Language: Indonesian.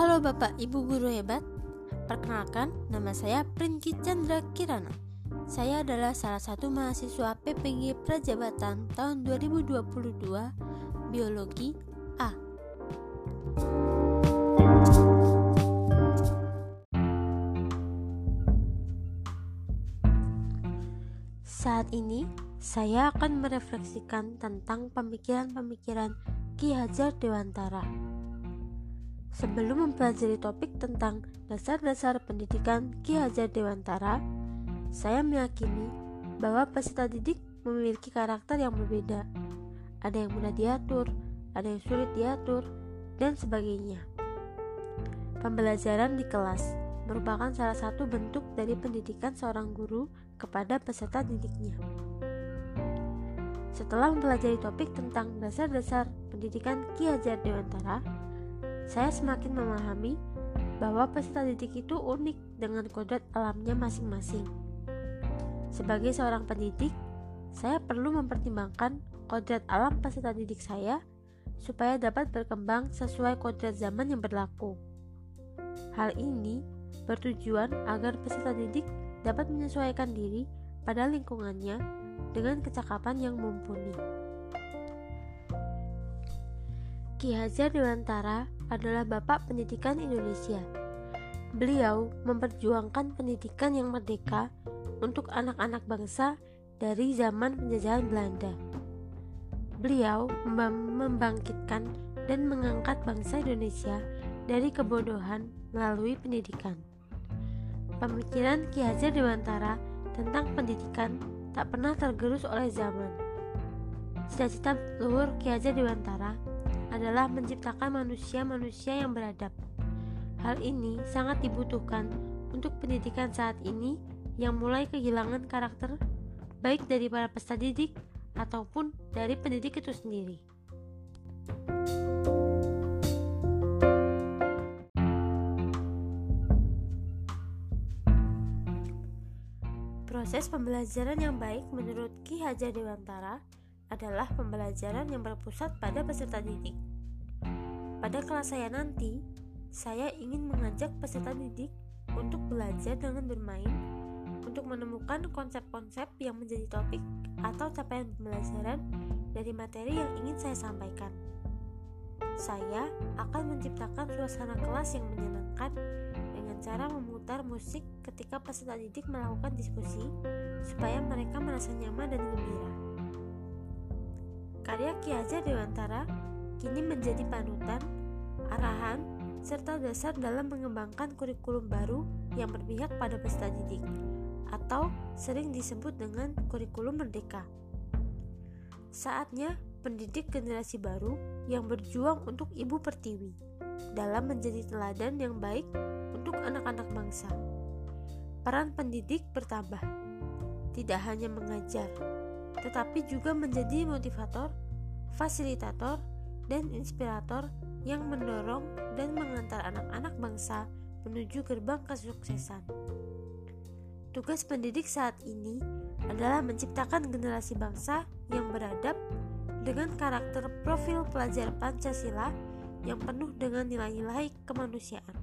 Bapak Ibu guru hebat, perkenalkan nama saya Prinki Chandra Kirana. Saya adalah salah satu mahasiswa PPG Prajabatan tahun 2022 Biologi A. Saat ini, saya akan merefleksikan tentang pemikiran-pemikiran Ki Hajar Dewantara. Sebelum mempelajari topik tentang dasar-dasar pendidikan Ki Hajar Dewantara, saya meyakini bahwa peserta didik memiliki karakter yang berbeda. Ada yang mudah diatur, ada yang sulit diatur, dan sebagainya. Pembelajaran di kelas merupakan salah satu bentuk dari pendidikan seorang guru kepada peserta didiknya. Setelah mempelajari topik tentang dasar-dasar pendidikan Ki Hajar Dewantara, saya semakin memahami bahwa peserta didik itu unik dengan kodrat alamnya masing-masing. Sebagai seorang pendidik, saya perlu mempertimbangkan kodrat alam peserta didik saya supaya dapat berkembang sesuai kodrat zaman yang berlaku. Hal ini bertujuan agar peserta didik dapat menyesuaikan diri pada lingkungannya dengan kecakapan yang mumpuni. Ki Hajar Dewantara adalah Bapak Pendidikan Indonesia. Beliau memperjuangkan pendidikan yang merdeka untuk anak-anak bangsa dari zaman penjajahan Belanda. Beliau membangkitkan dan mengangkat bangsa Indonesia dari kebodohan melalui pendidikan. Pemikiran Ki Hajar Dewantara tentang pendidikan tak pernah tergerus oleh zaman. Cita-cita luhur Ki Hajar Dewantara adalah menciptakan manusia-manusia yang beradab. Hal ini sangat dibutuhkan untuk pendidikan saat ini yang mulai kehilangan karakter baik dari para peserta didik ataupun dari pendidik itu sendiri. Proses pembelajaran yang baik menurut Ki Hajar Dewantara adalah pembelajaran yang berpusat pada peserta didik. Pada kelas saya nanti, saya ingin mengajak peserta didik untuk belajar dengan bermain, untuk menemukan konsep-konsep yang menjadi topik atau capaian pembelajaran dari materi yang ingin saya sampaikan. Saya akan menciptakan suasana kelas yang menyenangkan cara memutar musik ketika peserta didik melakukan diskusi supaya mereka merasa nyaman dan gembira. Karya Ki Hajar Dewantara kini menjadi panutan, arahan, serta dasar dalam mengembangkan kurikulum baru yang berpihak pada peserta didik atau sering disebut dengan kurikulum merdeka. Saatnya pendidik generasi baru yang berjuang untuk ibu pertiwi dalam menjadi teladan yang baik untuk anak-anak bangsa. Peran pendidik bertambah, tidak hanya mengajar, tetapi juga menjadi motivator, fasilitator, dan inspirator yang mendorong dan mengantar anak-anak bangsa menuju gerbang kesuksesan. Tugas pendidik saat ini adalah menciptakan generasi bangsa yang beradab dengan karakter profil pelajar Pancasila yang penuh dengan nilai-nilai kemanusiaan.